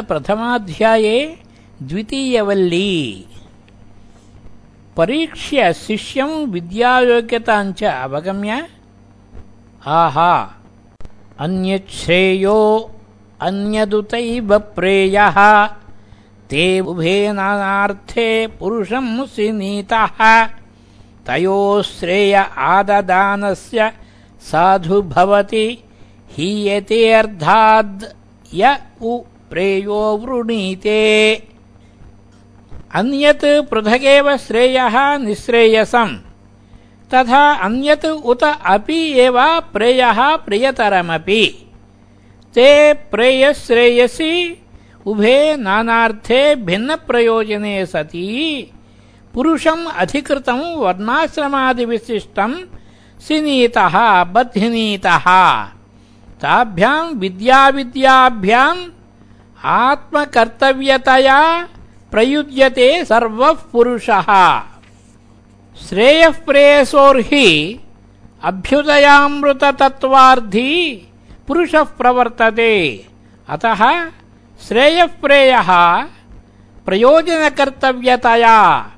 प्रथमाध्याये द्वितीयवल्ली। परीक्ष्य शिष्यं विद्यायोग्यताञ्च अवगम्य। आहा, अन्यच्छ्रेयो अन्यदुतैव प्रेयः। ते उभे नानार्थे पुरुषं सिनीतः तयोश्रेय आददानस्य साधु भवति। हीयते अर्थाद् य उ प्रेयो वृणीते। अन्यत् पृथगेव श्रेयः निःश्रेयसम्। तथा अन्यत् उत अपि एव प्रेयः प्रियतरमपि। ते प्रेयश्रेयसि, उभे नानार्थे भिन्नप्रयोजने सति। पुरुषम् अधिकृतम् वर्णाश्रमादिविशिष्टम्, सिनीतः बध्नीतः ताभ्याम् विद्याविद्याभ्याम् आत्मकर्तव्यतया प्रयुज्यते सर्वः पुरुषः। श्रेयः प्रेयसोर्हि अभ्युदयामृततत्त्वार्थी पुरुषः प्रवर्तते। अतः श्रेयः प्रेयः प्रयोजनकर्तव्यतया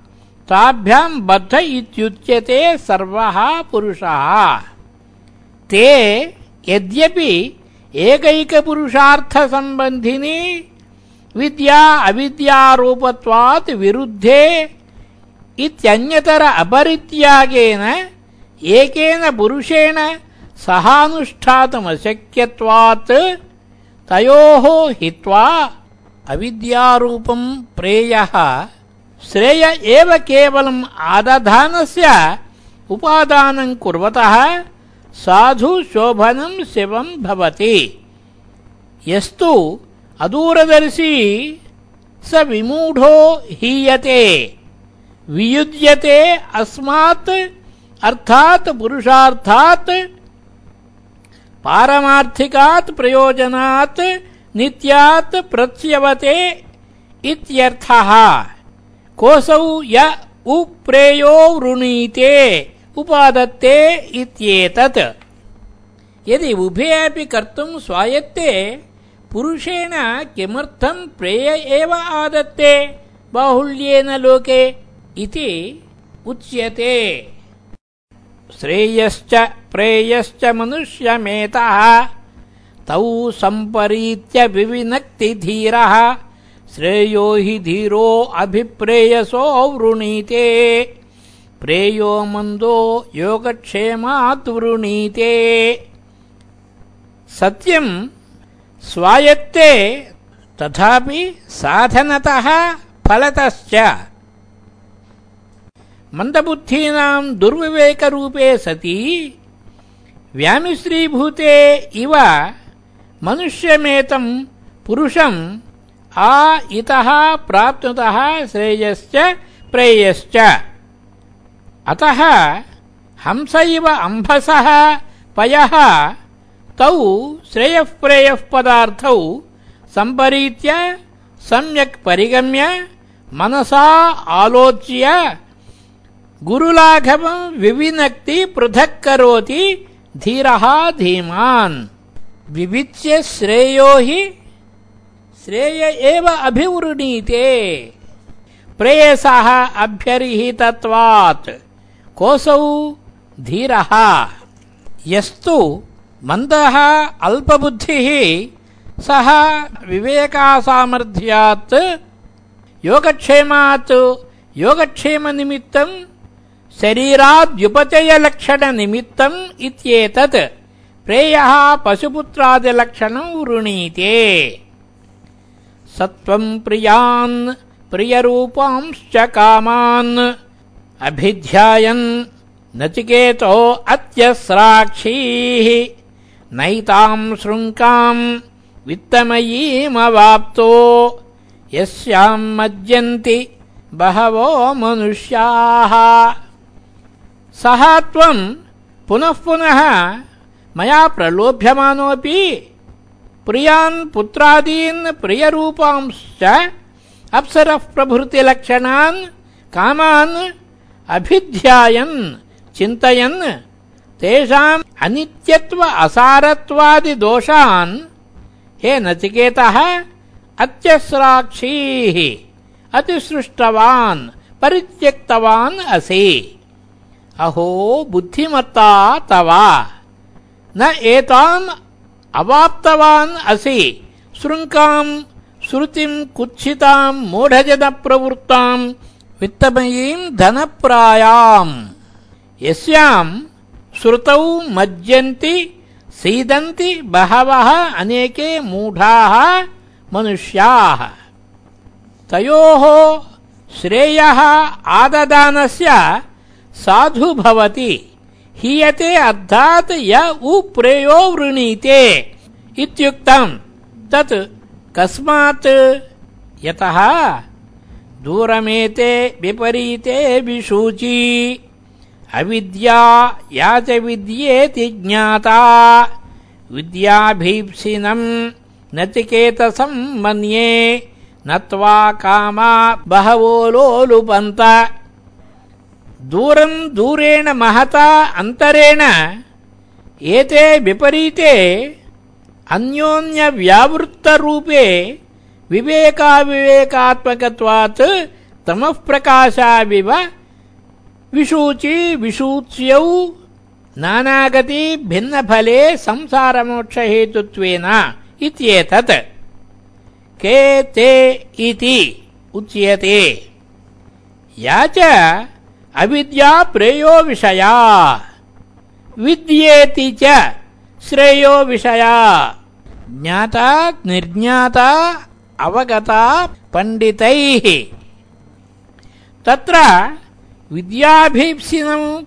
ताभ्याम् बद्ध इत्युच्यते सर्वः पुरुषः। ते यद्यपि ఏకైక పురుషార్థ సంబంధిని విద్యా అవిద్యారూపత్వాత్ విరుద్ధే ఇత్యన్యతర అపరిత్యాగేన ఏకేన పురుషేణ సహానుష్ఠాతమశక్యత్వాత్ తయోః హిత్వా అవిద్యారూపం ప్రేయః శ్రేయ ఏవ కేవలం ఆదధానస్య ఉపాదానం కుర్వతః साधु शोभनम् शिवम् भवति। यस्तु अदूरदर्शी स विमूढो हीयते। वियुज्यते अस्मात्, अर्थात् पुरुषार्थात्, पारमार्थिकात् प्रयोजनात्, नित्यात् प्रच्यवते इत्यर्थः। कोऽसौ य उप्रेयो वृणीते। उपादत्ते इत्येतत्। यदि उभे अपि कर्तुम् स्वायत्ते, पुरुषेण किमर्थम् प्रेय एव आदत्ते? बाहुल्येन लोके इति उच्यते। श्रेयश्च प्रेयश्च मनुष्यमेतः, तौ सम्परीत्य विविनक्ति धीरः श्रेयो हि धीरो अभिप्रेयसो वृणीते प्रेयो मन्दो योगक्षेमात् वृणीते सत्यम् स्वायत्ते तथापि साधनतः फलतश्च। मन्दबुद्धीनाम् दुर्विवेकरूपे सति, व्यामिश्रीभूते इव मनुष्यमेतम् पुरुषम् आ इतः प्राप्नुतः श्रेयश्च, प्रेयश्च। अतः हंस इव अम्भसः पयः तौ श्रेयःप्रेयः पदार्थौ सम्परीत्य सम्यक् परिगम्य मनसा आलोच्य गुरुलाघवम् विविनक्ति पृथक् करोति धीरः धीमान्। विविच्य श्रेयो हि श्रेय एव अभिवृणीते। प्रेयसः अभ्यरिहितत्वात्। कोऽसौ धीरः। यस्तु मन्दः अल्पबुद्धिः सः विवेकासामर्थ्यात् योगक्षेमात् योगक्षेमनिमित्तम् शरीराद्युपचयलक्षणनिमित्तम् इत्येतत्। प्रेयः पशुपुत्रादिलक्षणम् वृणीते। सत्त्वम् प्रियान् प्रियरूपांश्च कामान् अभिध्यायन् नचिकेतो अत्यस्राक्षीः नैताम् शृङ्काम् वित्तमयीमवाप्तो यस्याम् मज्जन्ति बहवो मनुष्याः। सः त्वम् पुनः पुनः मया प्रलोभ्यमानोऽपि प्रियान् पुत्रादीन् प्रियरूपांश्च अप्सरः प्रभृतिलक्षणान् कामान् अभिध्यायन्, चिन्तयन्, तेषाम् अनित्यत्व असारत्वादिदोषान् हे नचिकेतः, अत्यस्राक्षीः, अतिसृष्टवान्, परित्यक्तवान् असि। अहो, बुद्धिमत्ता तव, न एताम् अवाप्तवान् असि। शृङ्काम् श्रुतिम्, कुत्सिताम्, मूढजनप्रवृत्ताम् वित्तमयीम् धनप्रायाम्। यस्याम् श्रुतौ मज्जन्ति, सीदन्ति बहवः अनेके मूढाः मनुष्याः। तयोः श्रेयः आददानस्य साधु भवति। हीयते अर्थात् य उप्रेयो वृणीते इत्युक्तम्। तत् कस्मात् यतः దూరమేతే విపరీతే విశూచి అవిద్యా యాచ విద్యేతి జ్ఞాత విద్యాభీప్సినం నచికేతసం మన్యే నత్వా కామా బహవో లోలుపంత దూరం దూరేణ మహత అంతరేణ ఏతే విపరీతే అన్యోన్య వ్యావృత్తరూపే विवेकाविवेकात्मकत्वात् तमः प्रकाशाविव विशूचि विशूच्यौ नानागति भिन्नफले संसारमोक्षहेतुत्वेन इत्येतत्। के ते इति उच्यते। या च अविद्या प्रेयो विषया। विद्येति च श्रेयो विषया। ज्ञाता निर्ज्ञाता अवगता पण्डितैः तत्र विद्याभीप्सिनम्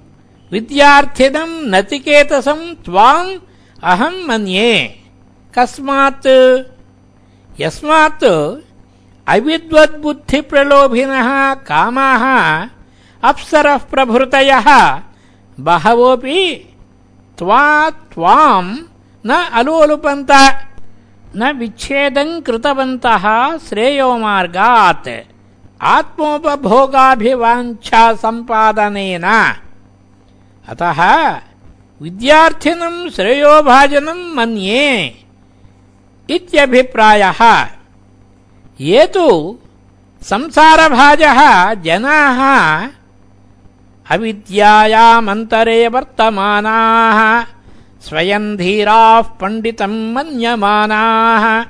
विद्यार्थिनम् नचिकेतसम् त्वाम् अहम् मन्ये। कस्मात्, यस्मात् अविद्वद्बुद्धिप्रलोभिनः कामाः अप्सरः प्रभृतयः, बहवोऽपि त्वा त्वाम् न अलोलुपन्त। न विच्छेदम् कृतवन्तः श्रेयोमार्गात् आत्मोपभोगाभिवाञ्छा सम्पादनेन। अतः विद्यार्थिनम् श्रेयोभाजनम् मन्ये इत्यभिप्रायः। ये तु संसारभाजः जनाः, अविद्यायामन्तरे वर्तमानाः। स्वयम् धीराः पण्डितम् मन्यमानाः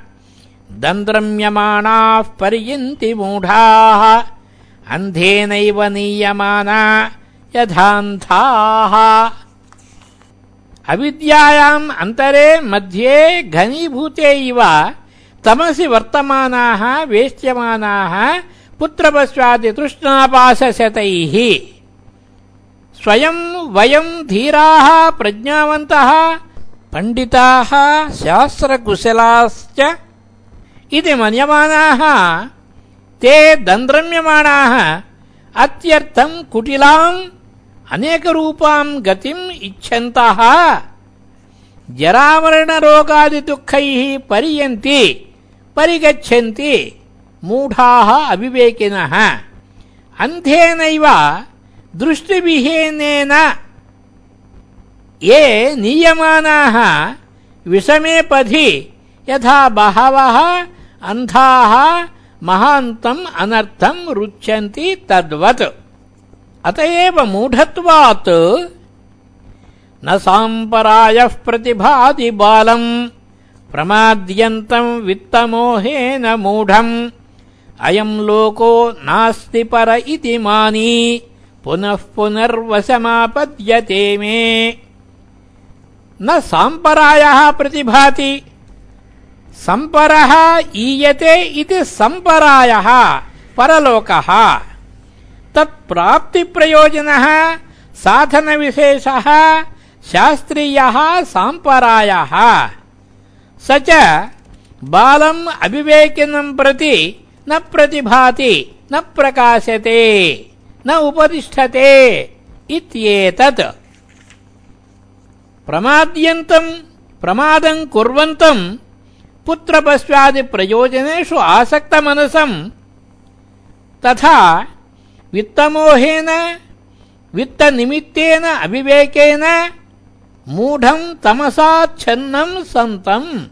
दन्द्रम्यमाणाः पर्यन्ति मूढाः, अन्धेनैव नीयमाना यथान्धाः। अविद्यायाम् अन्तरे मध्ये घनीभूते इव तमसि वर्तमानाः, वेष्ट्यमानाः पुत्रपश्चादितृष्णापाशशतैः स्वयम् वयम् धीराः प्रज्ञावन्तः पण्डिताः शास्त्रकुशलाश्च इति मन्यमानाः ते दन्द्रम्यमाणाः अत्यर्थम् कुटिलाम् अनेकरूपाम् गतिम् इच्छन्तः। जरामरणरोगादिदुःखैः पर्यन्ति परिगच्छन्ति मूढाः अविवेकिनः। अन्धेनैव दृष्टिविहीनेन ये नीयमानाः विषमे पथि यथा बहवः अन्धाः महान्तम् अनर्थम् रुच्यन्ति तद्वत्। अत एव मूढत्वात् न साम्परायः प्रतिभाति बालम् प्रमाद्यन्तम् वित्तमोहेन मूढम्। अयम् लोको नास्ति पर इति मानी। पुनः पुनर्वशमापद्यते मे। न साम्परायः प्रतिभाति। सम्परः ईयते इति सम्परायः परलोकः। तत्प्राप्तिप्रयोजनः साधनविशेषः शास्त्रीयः साम्परायः। स च बालम् अविवेकिनम् प्रति न प्रतिभाति न प्रकाशते न उपतिष्ठते इत्येतत्। प्रमाद्यन्तम् प्रमादम् कुर्वन्तम् पुत्रपश्चादिप्रयोजनेषु आसक्तमनसम् तथा वित्तमोहेन, वित्तनिमित्तेन अविवेकेन मूढम् तमसाच्छन्नम् सन्तम्।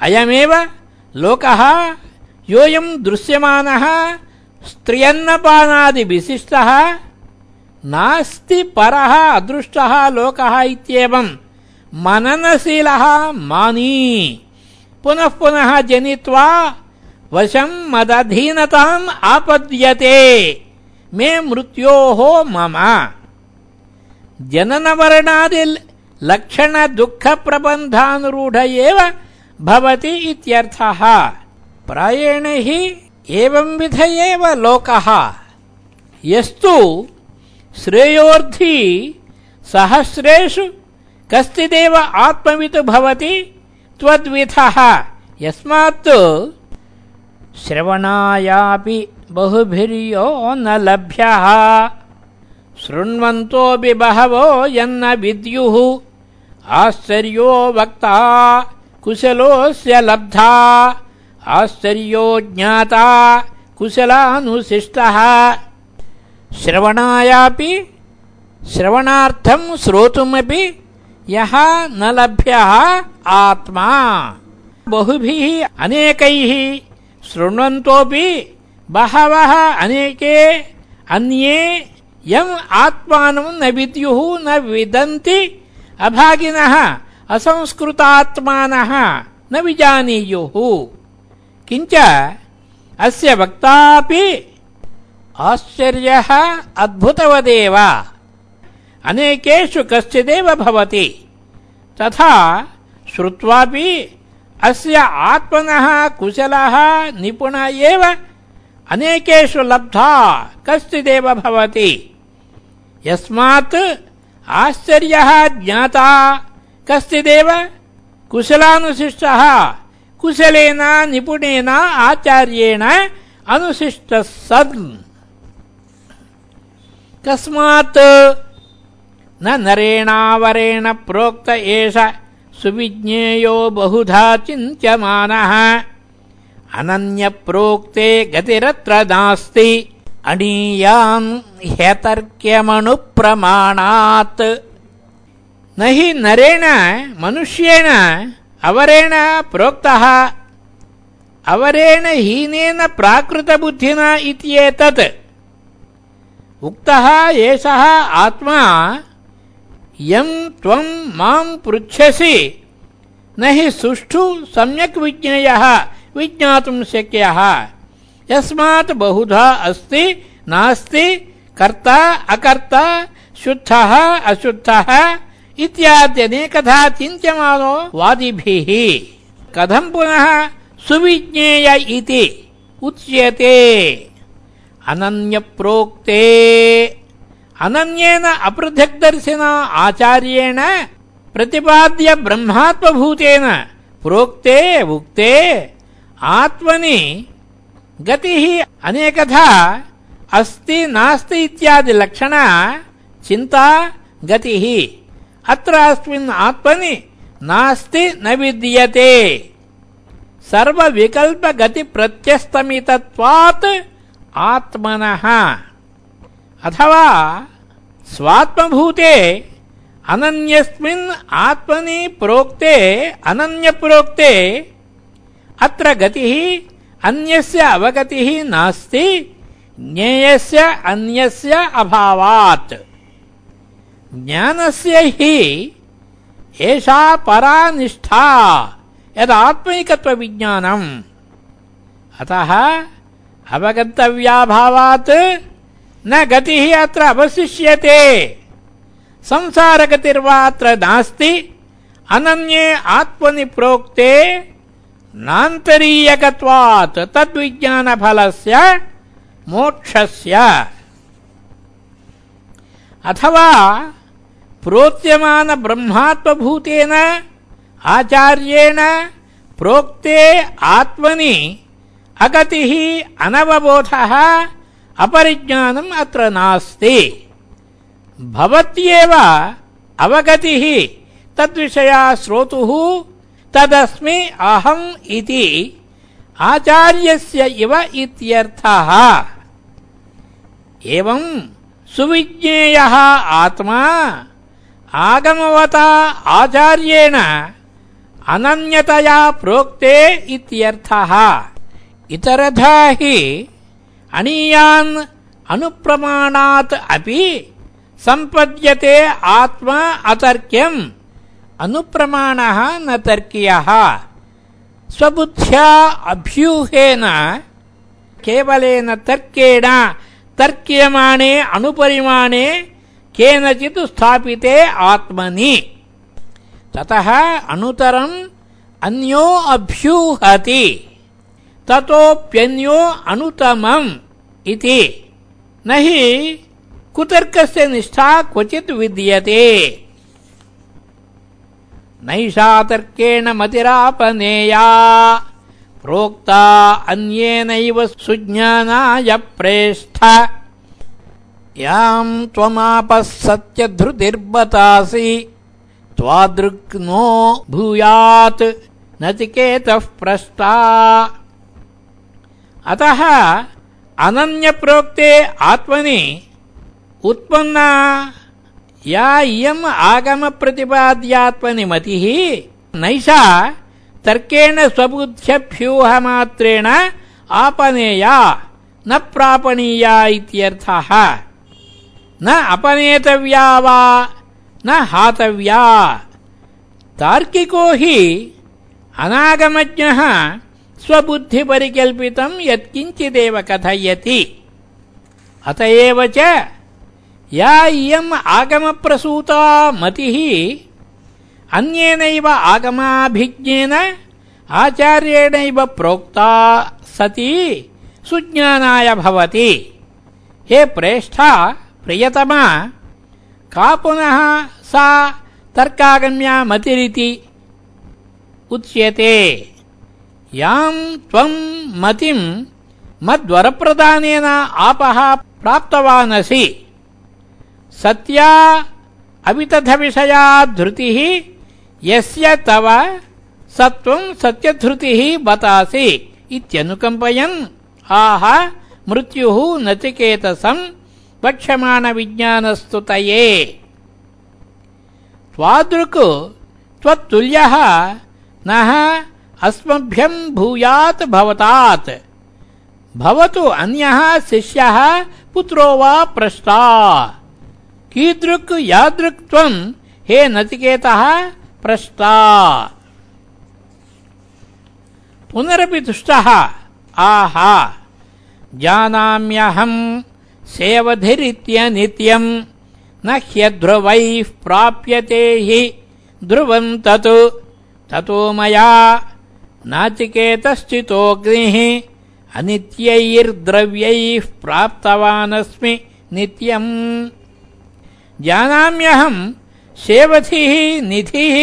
अयमेव लोकः योऽयम् दृश्यमानः। स्त्रियन्नपानादिविशिष्टः नास्ति परः अदृष्टः लोकः इत्येवम्। मननशीलः मानी। पुनः पुनः जनित्वा वशम् मदधीनताम् आपद्यते। मे मृत्योः मम। जननवर्णादि लक्षणदुःखप्रबन्धानुरूढ एव भवति इत्यर्थः। प्रायेण हि एवंविध एव लोकः। यस्तु श्रेयोर्थी सहस्रेषु कश्चिदेव आत्मवित् भवति त्वद्विधः। यस्मात् श्रवणायापि बहुभिर्यो न लभ्यः। शृण्वन्तोऽपि बहवो यन्न विद्युः। आश्चर्यो वक्ता कुशलोऽस्य लब्धा। आश्चर्यो ज्ञाता कुशलानुशिष्टः। श्रवणायापि श्रवणार्थम् श्रोतुमपि यः न लभ्यः आत्मा। बहुभिः अनेकैः शृण्वन्तोऽपि बहवः अनेके, अन्ये यम् आत्मानं न विद्युः न विदन्ति, अभागिनः, असंस्कृतात्मानः न विजानीयुः। किञ्च अस्य वक्तापि आश्चर्यः अद्भुतवदेव। अनेकेषु कश्चिदेव भवति। तथा श्रुत्वापि अस्य आत्मनः कुशलः निपुण एव अनेकेषु लब्धा कश्चिदेव भवति। यस्मात् आश्चर्यः ज्ञाता कश्चिदेव कुशलानुशिष्टः कुशलेन, निपुणेन, आचार्येण अनुशिष्टः सन् कस्मात् न नरेणावरेण प्रोक्त एष सुविज्ञेयो बहुधा चिन्त्यमानः। अनन्यप्रोक्ते गतिरत्र नास्ति। अणीयान् ह्यतर्क्यमणुप्रमाणात् न हि नरेण, मनुष्येण अवरेण प्रोक्तः। अवरेण हीनेन प्राकृतबुद्धिना इत्येतत्। उक्तः एषः आत्मा यम् त्वम् माम् पृच्छसि। न हि सुष्ठु सम्यक् विज्ञेयः विज्ञातुम् शक्यः। यस्मात् बहुधा अस्ति, नास्ति, कर्ता, अकर्ता, शुद्धः, अशुद्धः। इत्याद्यनेकधा चिन्त्यमानो वादिभिः। कथम् पुनः सुविज्ञेय इति उच्यते। अनन्यप्रोक्ते। अनन्येन अपृथक्दर्शिना आचार्येण प्रतिपाद्य ब्रह्मात्मभूतेन प्रोक्ते, उक्ते, आत्मनि गतिः अनेकधा अस्ति, नास्ति इत्यादि लक्षण चिन्ता गतिः। अत्र अस्मिन् आत्मनि नास्ति न विद्यते। सर्वविकल्पगतिप्रत्यस्तमितत्वात् आत्मनः। अथवा स्वात्मभूते अनन्यस्मिन् आत्मनि प्रोक्ते, अनन्यप्रोक्ते अत्र गतिः अन्यस्य अवगतिः नास्ति, ज्ञेयस्य अन्यस्य अभावात्। ज्ञानस्य हि एषा परा निष्ठा यदात्मैकत्वविज्ञानम् अतः अवगन्तव्याभावात् न गतिः अत्र अवशिष्यते संसारगतिर्वा अत्र नास्ति अनन्ये आत्मनि प्रोक्ते नान्तरीयकत्वात् तद्विज्ञानफलस्य मोक्षस्य अथवा प्रोच्यमानब्रह्मात्मभूतेन आचार्येण प्रोक्ते आत्मनि अगतिः अनवबोधः अपरिज्ञानम् अत्र नास्ति। भवत्येव अवगतिः तद्विषया श्रोतुः तदस्मि अहम् इति आचार्यस्य इव इत्यर्थः। एवम् सुविज्ञेयः आत्मा आगमवता आचार्येण अनन्यतया प्रोक्ते इत्यर्थः। इतरथा हि अनीयान् अनुप्रमाणात् अपि सम्पद्यते आत्मा अतर्क्यम्। अनुप्रमाणः न तर्कीयः। स्वबुद्ध्या अभ्यूहेन केवलेन तर्केण तर्क्यमाणे, अनुपरिमाणे केनचित् स्थापिते आत्मनि। ततः अनुतरम् अन्यो अभ्यूहति ततोऽप्यन्यो अनुतमम् इति। न हि कुतर्कस्य निष्ठा क्वचित् विद्यते। नैषा तर्केण मतिरापनेया। प्रोक्ता अन्येनैव सुज्ञानाय प्रेष्ठ। याम् त्वमापः सत्यधृतिर्बतासि त्वादृग्नो भूयात् नचिकेतः प्रष्टा। अतः अनन्यप्रोक्ते आत्मनि उत्पन्ना या इयम् आगमप्रतिपाद्यात्मनि मतिः नैषा तर्केण स्वबुद्ध्यभ्यूहमात्रेण आपनेया, न प्रापणीया इत्यर्थः न अपनेतव्या वा, न हातव्या। तार्किको हि अनागमज्ञः स्वबुद्धिपरिकल्पितम् यत्किञ्चिदेव कथयति। अत एव च या इयम् आगमप्रसूता मतिः अन्येनैव आगमाभिज्ञेन आचार्येणैव प्रोक्ता सती सुज्ञानाय भवति। हे प्रेष्ठा प्रियतमा का पुनः सा तर्कागम्या मतिरिति उच्यते? याम् त्वम् मतिम् मद्वरप्रदानेन आपः प्राप्तवानसि। सत्या अवितथविषया धृतिः यस्य तव सत्त्वम् सत्यधृतिः बतासि इत्यनुकम्पयन्। आह, मृत्युः नचिकेतसम् वक्ष्यमाणविज्ञानस्तुतये। त्वादृक् त्वत्तुल्यः नः अस्मभ्यम् भूयात् भवतात्। भवतु अन्यः शिष्यः पुत्रो वा प्रष्टा। कीदृक् यादृक् त्वम् हे नचिकेतः प्रष्टा पुनरपि तुष्टः आहा। जानाम्यहम् सेवधिरित्यनित्यम् न ह्यध्रुवैः प्राप्यते हि ध्रुवम् तत्। ततो मया नाचिकेतश्चितोऽग्निः अनित्यैर्द्रव्यैः प्राप्तवानस्मि नित्यम्। जानाम्यहम् सेवथिः निधिः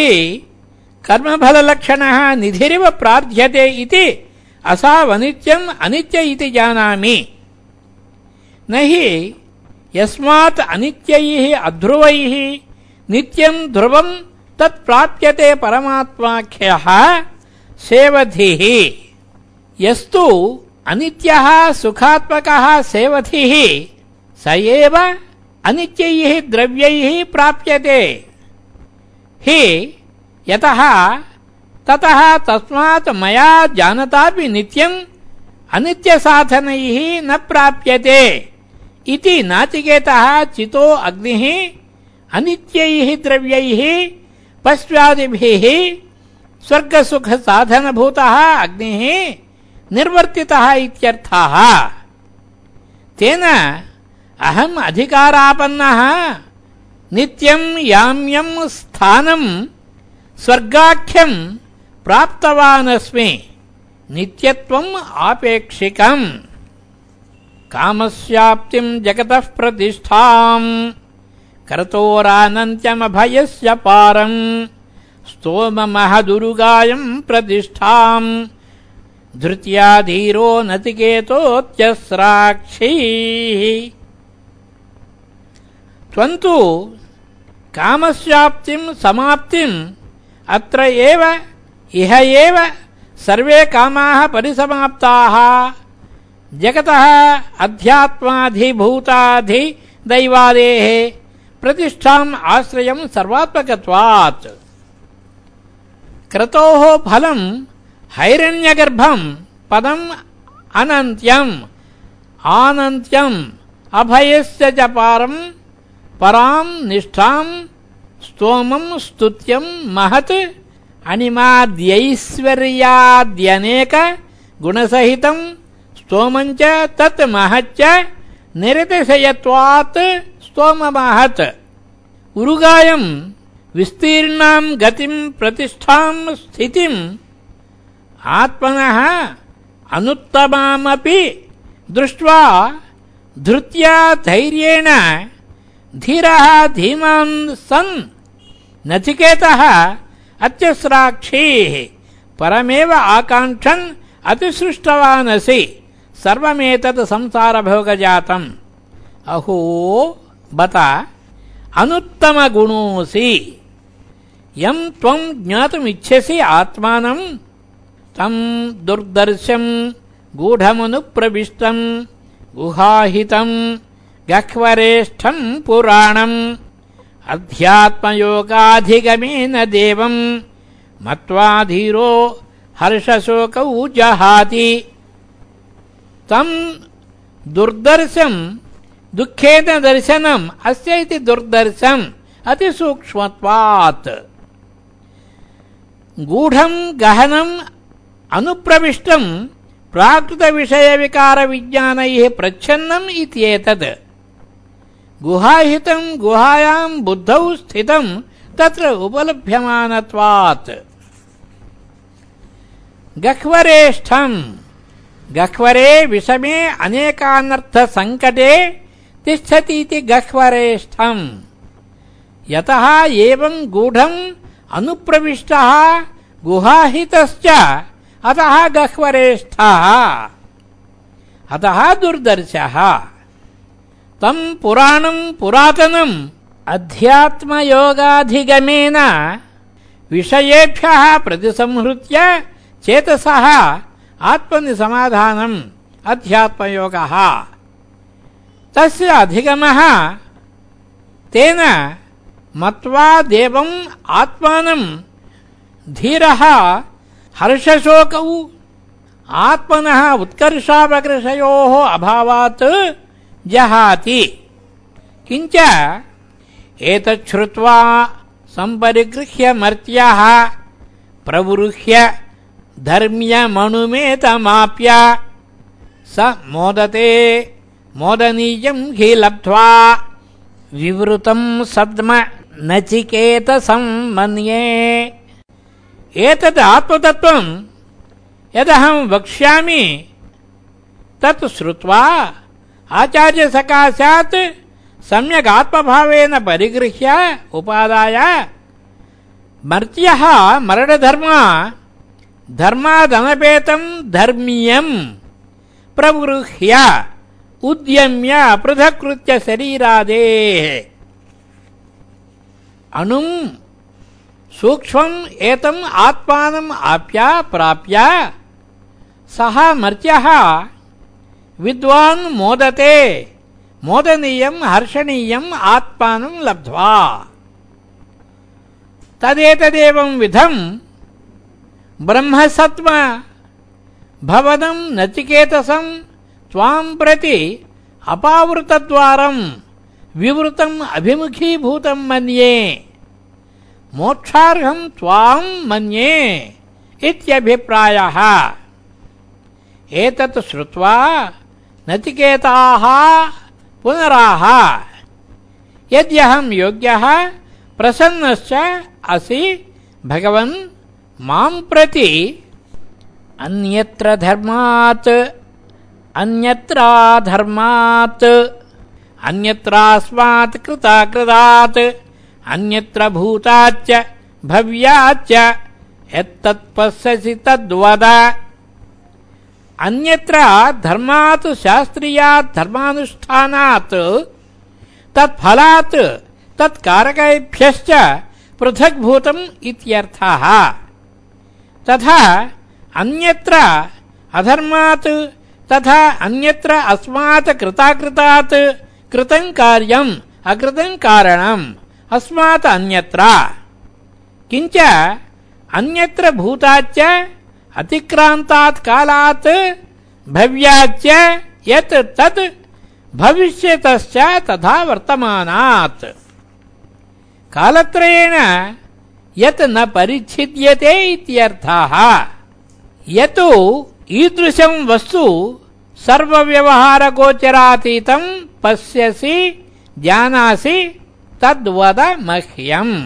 कर्मफललक्षणः निधिरिव प्रार्थ्यते इति असावनित्यम् अनित्य इति जानामि। न हि यस्मात् अनित्यैः अध्रुवैः नित्यम् ध्रुवम् तत्प्राप्यते परमात्माख्यः सेवधिः यस्तु अनित्यः सुखात्मकः सेवधिः स एव अनित्यैः द्रव्यैः प्राप्यते। हि, यतः ततः तस्मात् मया जानतापि नित्यम् अनित्यसाधनैः न प्राप्यते। इति नाचिकेतः चितो अग्निः, अनित्यैः द्रव्यैः, पश्चादिभिः, स्वर्गसुखसाधनभूतः अग्निः निर्वर्तितः इत्यर्थः। तेन अहम् अधिकारापन्नः। नित्यम् याम्यम् स्थानम् स्वर्गाख्यम् प्राप्तवानस्मि। नित्यत्वम् आपेक्षिकम्। कामस्याप्तिम् जगतः प्रतिष्ठाम्। कर्तोरानन्त्यमभयस्य पारम्। स्तोममहदुरुगायम् प्रतिष्ठाम्। धृत्या धीरो नचिकेतोस्राक्षीः त्वन्तु कामस्याप्तिम् समाप्तिम् अत्र एव, इह एव, सर्वे कामाः परिसमाप्ताः। जगतः अध्यात्माधिभूताधिदैवादेः प्रतिष्ठाम् आश्रयम् सर्वात्मकत्वात्। क्रतोः फलम् हैरण्यगर्भम् पदम् अनन्त्यम्। आनन्त्यम् अभयस्य च पारम् पराम् निष्ठाम् स्तोमम् स्तुत्यम् महत् अनिमाद्यैश्वर्याद्यनेक गुणसहितम् स्तोमञ्च तत् महच्च निरतिशयत्वात् स्तोममहत् उरुगायम् विस्तीर्णाम् गतिम् प्रतिष्ठाम् स्थितिम् आत्मनः अनुत्तमामपि दृष्ट्वा धृत्या धैर्येण धीरः धीमान् सन् नचिकेतः अत्यस्राक्षीः परमेव आकाङ्क्षन् अतिसृष्टवानसि सर्वमेतत् संसारभोगजातम्। अहो, बत, अनुत्तमगुणोऽसि। यम् त्वम् ज्ञातुमिच्छसि आत्मानम् तम् दुर्दर्शम् गूढमनुप्रविष्टम् गुहाहितम् गह्वरेष्ठम् पुराणम्। अध्यात्मयोगाधिगमेन देवम्। मत्वा धीरो हर्षशोकौ जहाति। तम् दुर्दर्शम् दुःखेन दर्शनम् अस्य इति दुर्दर्शम् अतिसूक्ष्मत्वात्। गूढम् गहनम् अनुप्रविष्टम् प्राकृतविषयविकारविज्ञानैः प्रच्छन्नम् इत्येतत् गुहाहितम् गुहायाम् बुद्धौ स्थितम् तत्र उपलभ्यमानत्वात्। गह्वरेष्ठम् गह्वरे विषमे अनेकानर्थसङ्कटे तिष्ठतीति गह्वरेष्ठम् यतः एवम् गूढम् अनुप्रविष्टः गुहाहितश्च, अतः गह्वरेष्ठः। अतः दुर्दर्शः। तम् पुराणम् पुरातनम् अध्यात्मयोगाधिगमेन विषयेभ्यः प्रतिसंहृत्य चेतसः आत्मनिसमाधानम् अध्यात्मयोगः तस्य अधिगमः तेन मत्वा देवम् आत्मानम् धीरः हर्षशोकौ आत्मनः उत्कर्षापकृषयोः अभावात् जहाति। किञ्च एतच्छ्रुत्वा सम्परिगृह्य मर्त्यः, प्रवृह्य धर्म्यमणुमेतमाप्य स मोदते मोदनीयम् हि लब्ध्वा विवृतम् सद्म नचिकेतसम् मन्ये एतद् आत्मतत्त्वम् यदहम् वक्ष्यामि, तत् श्रुत्वा आचार्यसकाशात् सम्यक् आत्मभावेन परिगृह्य उपादाय। मर्त्यः मरणधर्मा धर्मादनपेतम् धर्मीयम्। प्रगृह्य उद्यम्य पृथक्कृत्य शरीरादेः। अणुम्, सूक्ष्मम् एतम् आप्य प्राप्य, सः मर्त्यः विद्वान् मोदते। मोदनीयम् हर्षणीयम् आत्मानम् लब्ध्वा। तदेतदेवम् विधम् ब्रह्मसत्त्व भवनम् नचिकेतसम् त्वाम् प्रति अपावृतद्वारम् विवृतम् अभिमुखीभूतम् मन्ये। मोक्षार्हम् त्वाम् मन्ये इत्यभिप्रायः। एतत् श्रुत्वा नचिकेताः पुनराह यद्यहम् योग्यः, प्रसन्नश्च असि, भगवन् माम् प्रति अन्यत्र धर्मात्, अन्यत्राधर्मात्, अन्यत्रास्मात् कृताकृतात्, अन्यत्र भूताच्च, भव्याच्च, यत्तत्पश्यसि तद्वद। अन्यत्र धर्मात् शास्त्रीयात् धर्मानुष्ठानात् तत्फलात् तत्कारकेभ्यश्च पृथग्भूतम् इत्यर्थः। तथा अन्यत्र अधर्मात् तथा अन्यत्र अस्मात् कृताकृतात् कृतम् कार्यम् अकृतम् कारणम् अस्मात् अन्यत्र। किञ्च अन्यत्र भूताच्च अतिक्रांतात् कालात् भव्याच्च यत् तत् भविष्यतश्च तथा वर्तमानात्। कालत्रयेण यत् न परिच्छिद्यते इत्यर्थः। यतो ईदृशं वस्तु सर्वव्यवहारगोचरातीतं पश्यसि, जानासि तद्वद मह्यम्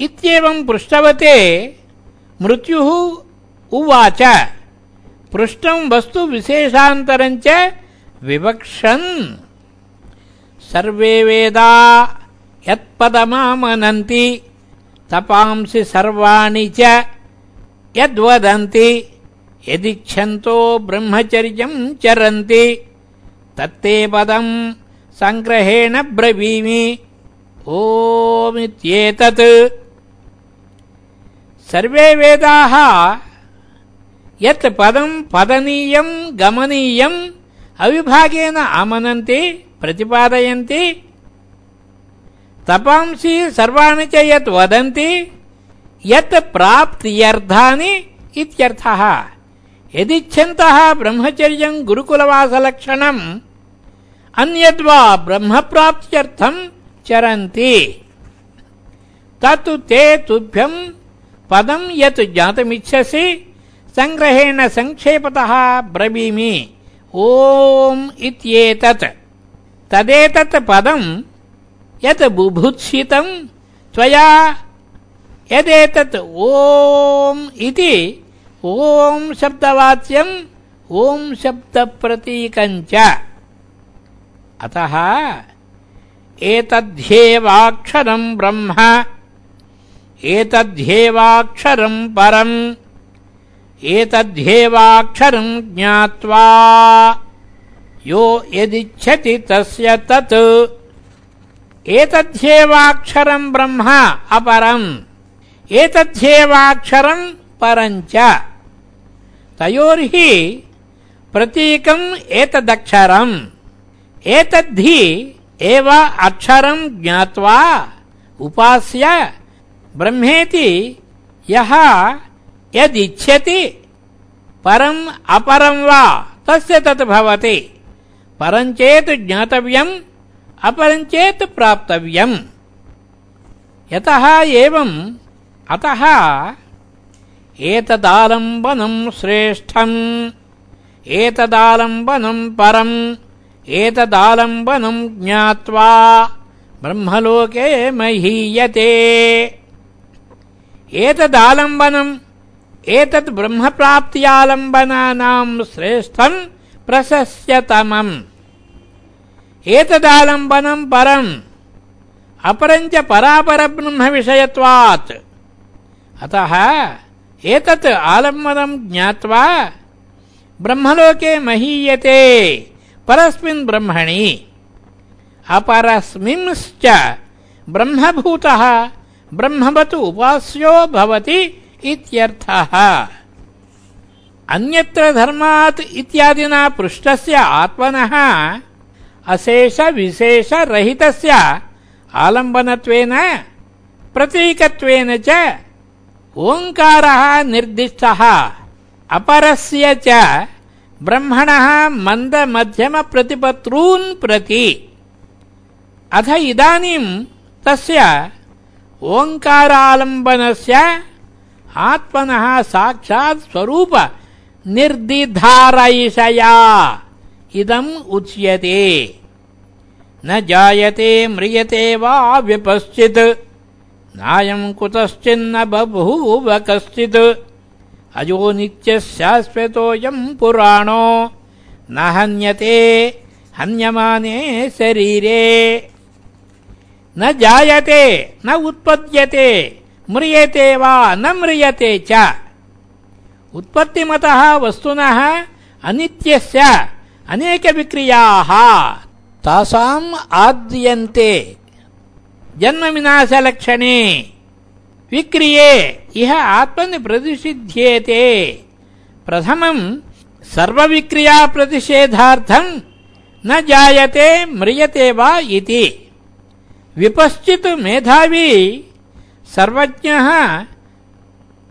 इत्येवं पृष्ठवते मृत्युः उवाच। पृष्ठं वस्तु विशेषान्तरञ्च विवक्षन्। सर्वे वेदा यत्पदमामनन्ति, तपांसि सर्वाणि च यद्वदन्ति। यदिच्छन्तो ब्रह्मचर्यं चरन्ति, तत्ते पदम् सङ्ग्रहेण ब्रवीमि। ओमित्येतत्। सर्वे वेदाः यत् पदम् पदनीयम् गमनीयम् अविभागेन आमनन्ति, प्रतिपादयन्ति, तपांसि सर्वाणि च यत् वदन्ति, यत् प्राप्त्यर्थानि इत्यर्थः। यदिच्छन्तः ब्रह्मचर्यम् गुरुकुलवासलक्षणम्, अन्यद्वा ब्रह्मप्राप्त्यर्थम् चरन्ति। तत् ते तुभ्यम् पदम् यत् ज्ञातुमिच्छसि सङ्ग्रहेण सङ्क्षेपतः ब्रवीमि। ओम् इत्येतत्। तदेतत् पदम् यत् बुभुत्सितम् त्वया यदेतत् ओम् इति ओम् शब्दवाच्यम् ओम् शब्दप्रतीकम् च। अतः एतद्ध्येवाक्षरम् ब्रह्म। एतद्ध्येवाक्षरम् परम्। एतद्ध्येवाक्षरम् ज्ञात्वा यो यदिच्छति तस्य तत्। एतद्ध्येवाक्षरम् ब्रह्म अपरम्। एतद्ध्येवाक्षरम् परञ्च तयोर्हि प्रतीकम् एतदक्षरम्। एतद्धि एव अक्षरम् ज्ञात्वा उपास्य ब्रह्मेति यः यदिच्छति परम् अपरम् वा तस्य तत् भवति। परञ्चेत् ज्ञातव्यम् अपरञ्चेत् प्राप्तव्यम्। यतः एवम् अतः एतदालम्बनम् श्रेष्ठम् एतदालम्बनम् परम् एतदालम्बनम् ज्ञात्वा ब्रह्मलोके महीयते एतदालम्बनम् एतत् ब्रह्मप्राप्त्यालम्बनानाम् श्रेष्ठम् प्रशस्यतमम्। एतदालम्बनम् परम् अपरञ्च परापरब्रह्मविषयत्वात्। अतः एतत् आलम्बनम् ज्ञात्वा ब्रह्मलोके महीयते परस्मिन् ब्रह्मणि। अपरस्मिंश्च ब्रह्मभूतः ब्रह्मवत् उपास्यो भवति इत्यर्थः। अन्यत्र धर्मात् इत्यादिना पृष्ठस्य आत्मनः, अशेषविशेषरहितस्य आलम्बनत्वेन, प्रतीकत्वेन च ओङ्कारः निर्दिष्टः। अपरस्य च ब्रह्मणः मन्दमध्यमप्रतिपत्रून् प्रति। अथ इदानीम् तस्य ओङ्कारालम्बनस्य आत्मनः साक्षात् स्वरूप निर्दिधारयिषया। इदम् उच्यते। न जायते, म्रियते वा व्यपश्चित्। नायम् कुतश्चिन्न बभूव कश्चित्। अजो नित्यः शाश्वतोऽयम् पुराणो। न हन्यते, हन्यमाने शरीरे। न जायते न उत्पद्यते म्रियते वा न म्रियते च उत्पत्तिमतः वस्तुनः अनित्यस्य अनेकविक्रियाः तासाम् आद्यन्ते जन्मविनाशलक्षणे विक्रिये इह आत्मनि प्रतिषिध्येते प्रथमम् सर्वविक्रियाप्रतिषेधार्थम् न जायते म्रियते वा इति विपश्चित् मेधावी सर्वज्ञः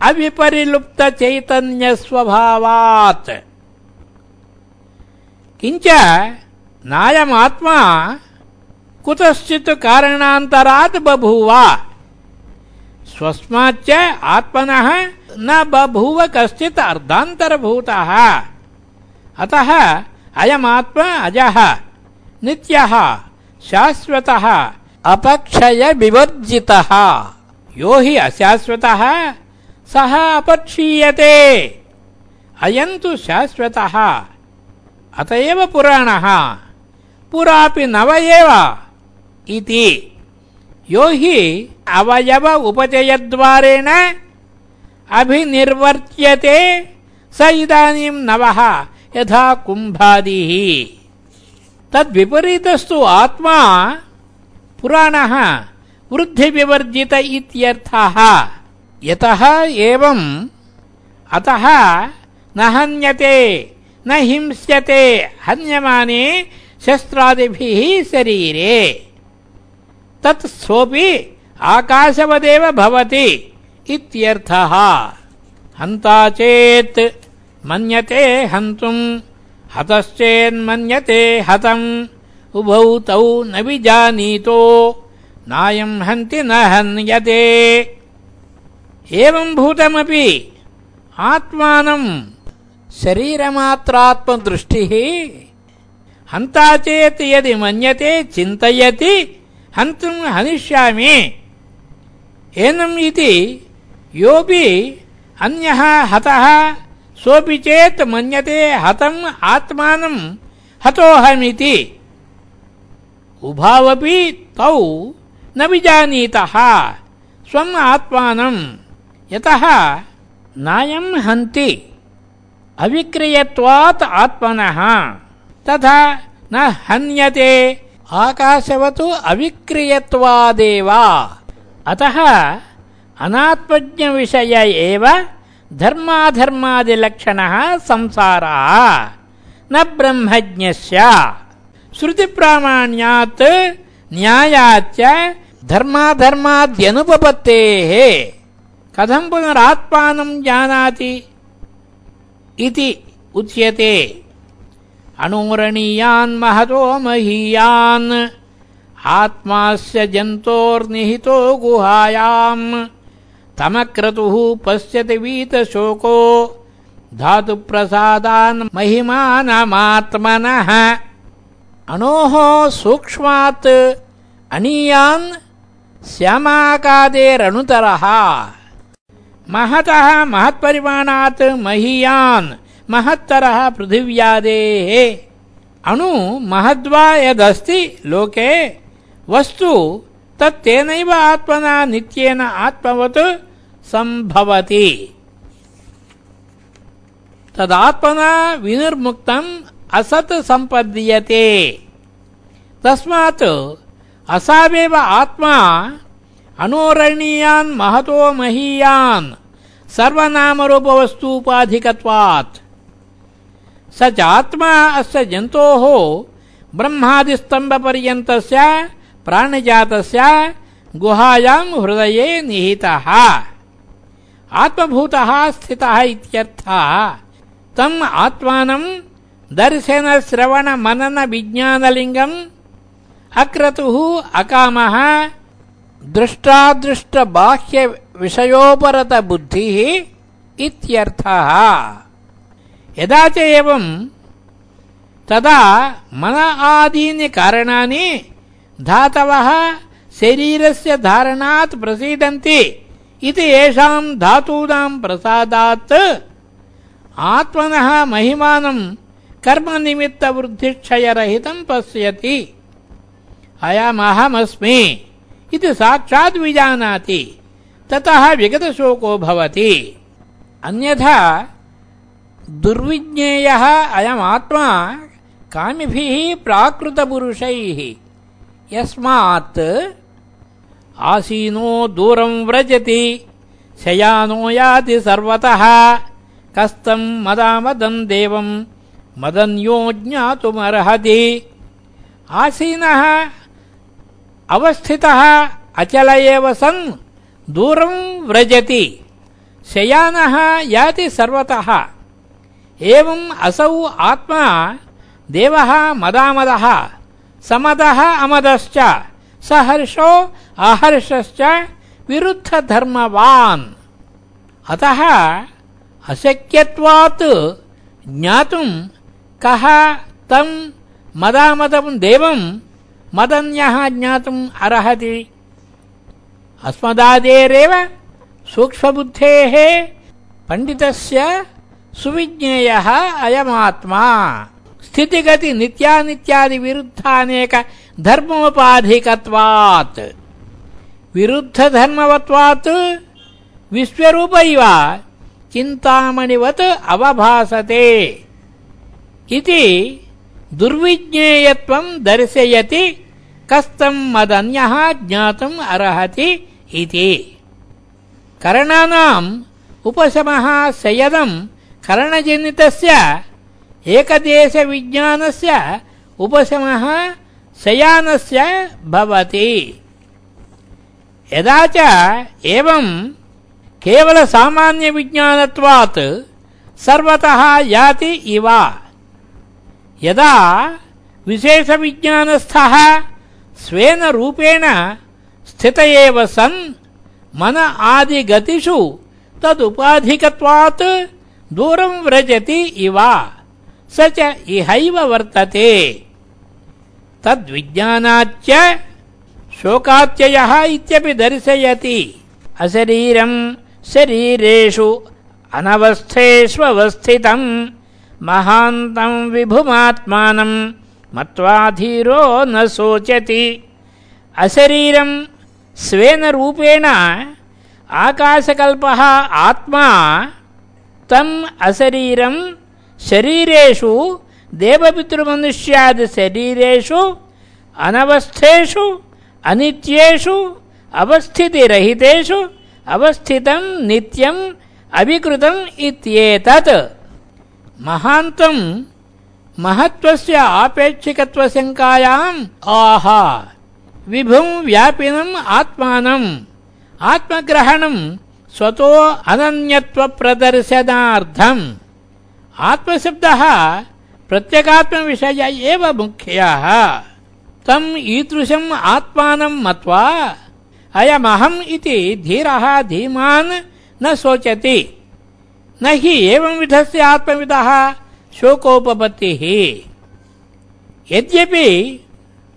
अविपरिलुप्तचैतन्यस्वभावात् किञ्च नायमात्मा कुतश्चित् कारणान्तरात् बभूव। स्वस्माच्च आत्मनः न बभूव कश्चित् अर्धान्तरभूतः। अतः अयमात्मा अजः, नित्यः, शाश्वतः अपक्षय विवर्जितः। यो हि अशाश्वतः, सः अपक्षीयते। अयम् तु शाश्वतः। अत एव पुराणः। पुरापि नव एव इति। यो हि अवयव उपचयद्वारेण अभिनिर्वर्त्यते। स इदानीं नवः, यथा कुम्भादिः। तद्विपरीतस्तु आत्मा पुराणः, वृद्धिविवर्जित इत्यर्थः। यतः एवम्, अतः न हन्यते, न हिंस्यते, हन्यमाने शस्त्रादिभिः शरीरे। तत् सोऽपि आकाशवदेव भवति इत्यर्थः। हन्ता चेत् मन्यते हन्तुम्, हतश्चेन्मन्यते हतम्। उभौ तौ न विजानीतो। नायम् हन्ति न हन्यते। एवम् भूतमपि आत्मानम् शरीरमात्रात्मदृष्टिः हन्ता चेत् यदि मन्यते चिन्तयति हन्तुम् हनिष्यामि। एनम् इति योऽपि अन्यः हतः, सोऽपि चेत् मन्यते हतम् आत्मानम् हतोऽहमिति। उभावपि तौ न विजानीतः स्वम् आत्मानम्। यतः नायम् हन्ति अविक्रियत्वात् आत्मनः। तथा न हन्यते आकाशवतु अविक्रियत्वादेव। अतः अनात्मज्ञविषय एव धर्माधर्मादिलक्षणः संसारः। न ब्रह्मज्ञस्य श्रुतिप्रामाण्यात् न्यायाच्च धर्माधर्माद्यनुपपत्तेः कथम् पुनरात्मानम् जानाति इति उच्यते। अणोरणीयान् महतो महीयान्, आत्मास्य जन्तोर्निहितो गुहायाम्। तमक्रतुः पश्यति वीतशोको, धातुप्रसादान् महिमानमात्मनः। अणोः सूक्ष्मात् अनीयान् श्यामाकादेरनुतरः। महतः महत्परिमाणात् महीयान् महत्तरः पृथिव्यादेः। अणु महद्वा यदस्ति लोके, वस्तु तत्तेनैव आत्मना नित्येन आत्मवत् सम्भवति। तदात्मना विनिर्मुक्तम् असत् सम्पद्यते तस्मात् असावेव आत्मा अनोरणीयान् महतो महीयान्, सर्वनामरूपवस्तूपाधिकत्वात्। स च आत्मा अस्य जन्तोः ब्रह्मादिस्तम्भपर्यन्तस्य, प्राणिजातस्य गुहायाम् हृदये निहितः। आत्मभूतः स्थितः इत्यर्थः। तम् आत्मानम् दर्शनश्रवणमननविज्ञानलिङ्गम् अक्रतुः अकामः। दृष्टादृष्टबाह्यविषयोपरतबुद्धिः इत्यर्थः। यदा च एवम् तदा मन आदीनि कारणानि धातवः शरीरस्य धारणात् प्रसीदन्ति इति येषाम् धातूनाम् प्रसादात् आत्मनः महिमानम् कर्मनिमित्तवृद्धिक्षयरहितम् पश्यति। अयमहमस्मि इति साक्षात् विजानाति। ततः विगतशोको भवति। अन्यथा दुर्विज्ञेयः अयमात्मा कामिभिः प्राकृतपुरुषैः। यस्मात् आसीनो दूरम् व्रजति। शयानो याति सर्वतः। कस्तम् मदामदम् देवम्। मदन्यो ज्ञातुमर्हति आसीनः, अवस्थितः, अचल एव सन्, दूरं व्रजति। शयानः याति सर्वतः। एवम् असौ आत्मा, देवः मदामदः, समदः अमदश्च सहर्षो आहर्षश्च विरुद्धधर्मवान्। अतः, अशक्यत्वात् ज्ञातुम् कः तम् मदामदम् देवम् मदन्यः ज्ञातुम् अर्हति। अस्मदादेरेव सूक्ष्मबुद्धेः पण्डितस्य सुविज्ञेयः अयमात्मा। स्थितिगति नित्यानित्यादि विरुद्धानेक धर्मोपाधिकत्वात्। विरुद्धधर्मवत्वात् विश्वरूप इव चिन्तामणिवत् अवभासते। इति दुर्विज्ञेयत्वम् दर्शयति कस्तम् मदन्यः ज्ञातुम् अर्हति इति करणानाम् उपशमः सयदम् करणजनितस्य एकदेशविज्ञानस्य उपशमः शयानस्य भवति यदा च एवम् केवलसामान्यविज्ञानत्वात् सर्वतः याति इव यदा विशेषविज्ञानस्थः स्वेन रूपेण स्थित एव सन् मन आदिगतिषु तदुपाधिकत्वात् दूरं व्रजति इव। स च इहैव वर्तते। तद्विज्ञानाच्च शोकात्ययः इत्यपि दर्शयति। अशरीरम् शरीरेषु अनवस्थेष्वस्थितम् महान्तम् विभुमात्मानम् मत्वा धीरो न शोचति। अशरीरम् स्वेन रूपेण आकाशकल्पः आत्मा तम् अशरीरम् शरीरेषु देवपितृमनुष्यादिशरीरेषु अनवस्थेषु, अनित्येषु, अवस्थितिरहितेषु अवस्थितम् नित्यम् अविकृतम् इत्येतत्। महान्तम् महत्त्वस्य आपेक्षिकत्वशङ्कायाम् आहा विभुम् व्यापिनम् आत्मानम् आत्मग्रहणम् स्वतो अनन्यत्वप्रदर्शनार्थम्। आत्मशब्दः प्रत्यगात्मविषय एव मुख्यः। तम् ईदृशम् आत्मानम् मत्वा अयमहम् इति धीरः धीमान् न शोचति। न हि एवंविधस्य आत्मविदः शोकोपपत्तिः। यद्यपि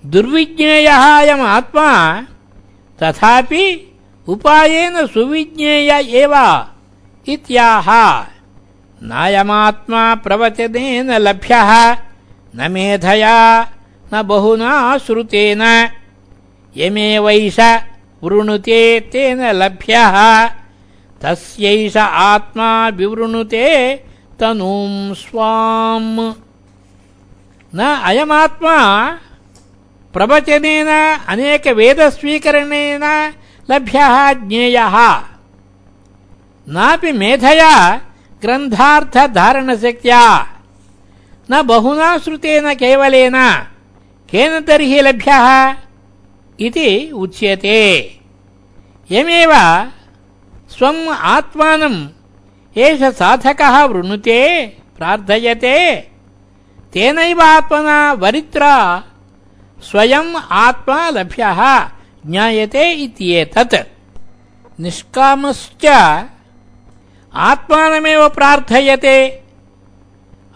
दुर्विज्ञेयः अयम् आत्मा, तथापि उपायेन सुविज्ञेय एव इत्याह। नायमात्मा प्रवचनेन लभ्यः, न मेधया, न बहुना श्रुतेन। यमेवैष वृणुते तेन लभ्यः। तस्यैष आत्मा विवृणुते तनुं स्वाम्। न अयमात्मा प्रवचनेन अनेकवेदस्वीकरणेन लभ्यः ज्ञेयः। नापि मेधया ग्रन्थार्थधारणशक्त्या। न बहुना श्रुतेन केवलेन केन तर्हि लभ्यः इति उच्यते। यमेव स्वम् आत्मानम् एष साधकः वृणुते, प्रार्थयते। तेनैव आत्मना वरित्रा स्वयम् आत्मा लभ्यः, ज्ञायते इत्येतत् निष्कामश्च आत्मानमेव प्रार्थयते।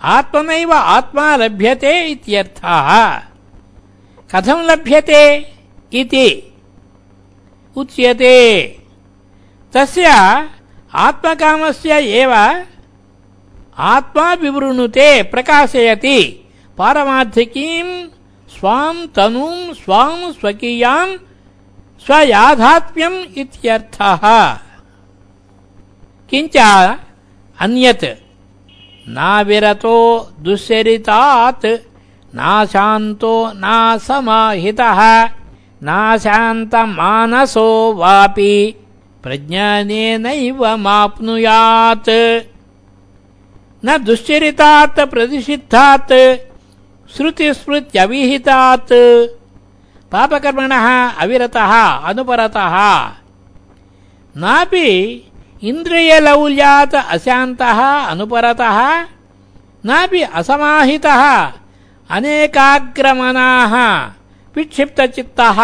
आत्मनैव आत्मा लभ्यते इत्यर्थः कथं लभ्यते इति? उच्यते। तस्य आत्मकामस्य एव आत्मा विवृणुते प्रकाशयति। पारमार्थिकीम् स्वाम् तनुम् स्वाम् स्वकीयाम् स्वयाधात्म्यम् इत्यर्थः। किञ्च अन्यत् नाविरतो दुश्चरितात् नाशान्तो नासमाहितः। नाशान्तमानसो वापि प्रज्ञानेनैव माप्नुयात्। न दुश्चरितात्, प्रतिषिद्धात्, श्रुतिस्मृत्यविहितात्। पापकर्मणः अविरतः, अनुपरतः। नापि इन्द्रियलौल्यात् अशान्तः, अनुपरतः। नापि असमाहितः, अनेकाग्रमनाः, विक्षिप्तचित्तः।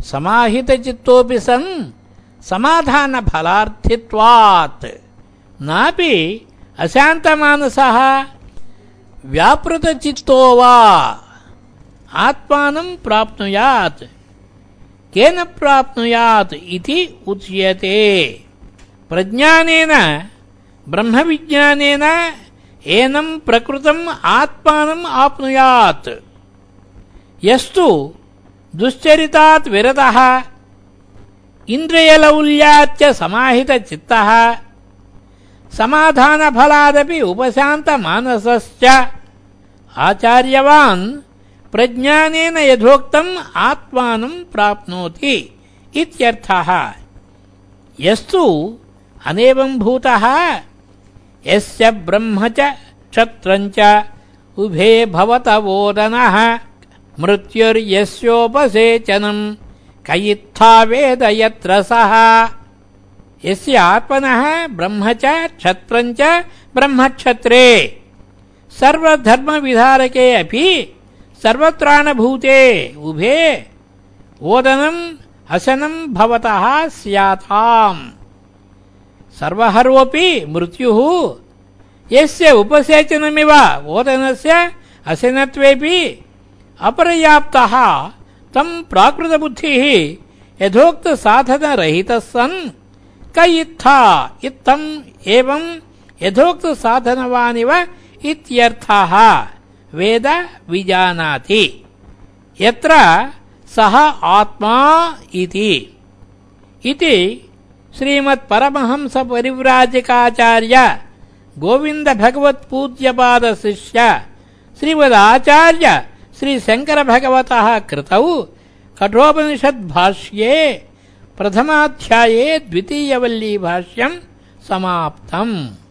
समाहितचित्तोऽपि सन् समाधानफलार्थित्वात्। नापि अशान्तमानसः व्यापृतचित्तो वा आत्मानं प्राप्नुयात्। केन प्राप्नुयात् इति उच्यते। प्रज्ञानेन, ब्रह्मविज्ञानेन एनं प्रकृतम् आत्मानम् आप्नुयात्। यस्तु दुश्चरितात् विरतः इन्द्रियलौल्याच्च समाहितचित्तः, समाधानफलादपि उपशान्तमानसश्च। आचार्यवान् प्रज्ञानेन यथोक्तम् आत्मानं प्राप्नोति इत्यर्थः। यस्तु अनेवम्भूतः यस्य ब्रह्म च क्षत्रम् च उभे भवतवोदनः, मृत्युर्यस्योपसेचनम्। कयित्था वेद यत्र सः। यस्य आत्मनः ब्रह्म च क्षत्रम् च ब्रह्मक्षत्रे। सर्वधर्मविधारके अपि सर्वत्राणभूते उभे। ओदनम् हसनम् भवतः स्याताम्। सर्वहरोऽपि मृत्युः। यस्य उपसेचनमिव ओदनस्य हसनत्वेऽपि अपर्याप्तः। तम् प्राकृतबुद्धिः यथोक्तसाधनरहितः सन्। क इत्था इत्थम् एवम् यथोक्तसाधनवानिव इत्यर्थः, वेद विजानाति। यत्र सः आत्मा इति। इति श्रीमत्परमहंसपरिव्राजकाचार्य गोविन्दभगवत्पूज्यपादशिष्य श्रीमदाचार्य श्रीशङ्करभगवतः कृतौ। कठोपनिषद्भाष्ये प्रथमाध्याये द्वितीयवल्लीभाष्यम् समाप्तम्।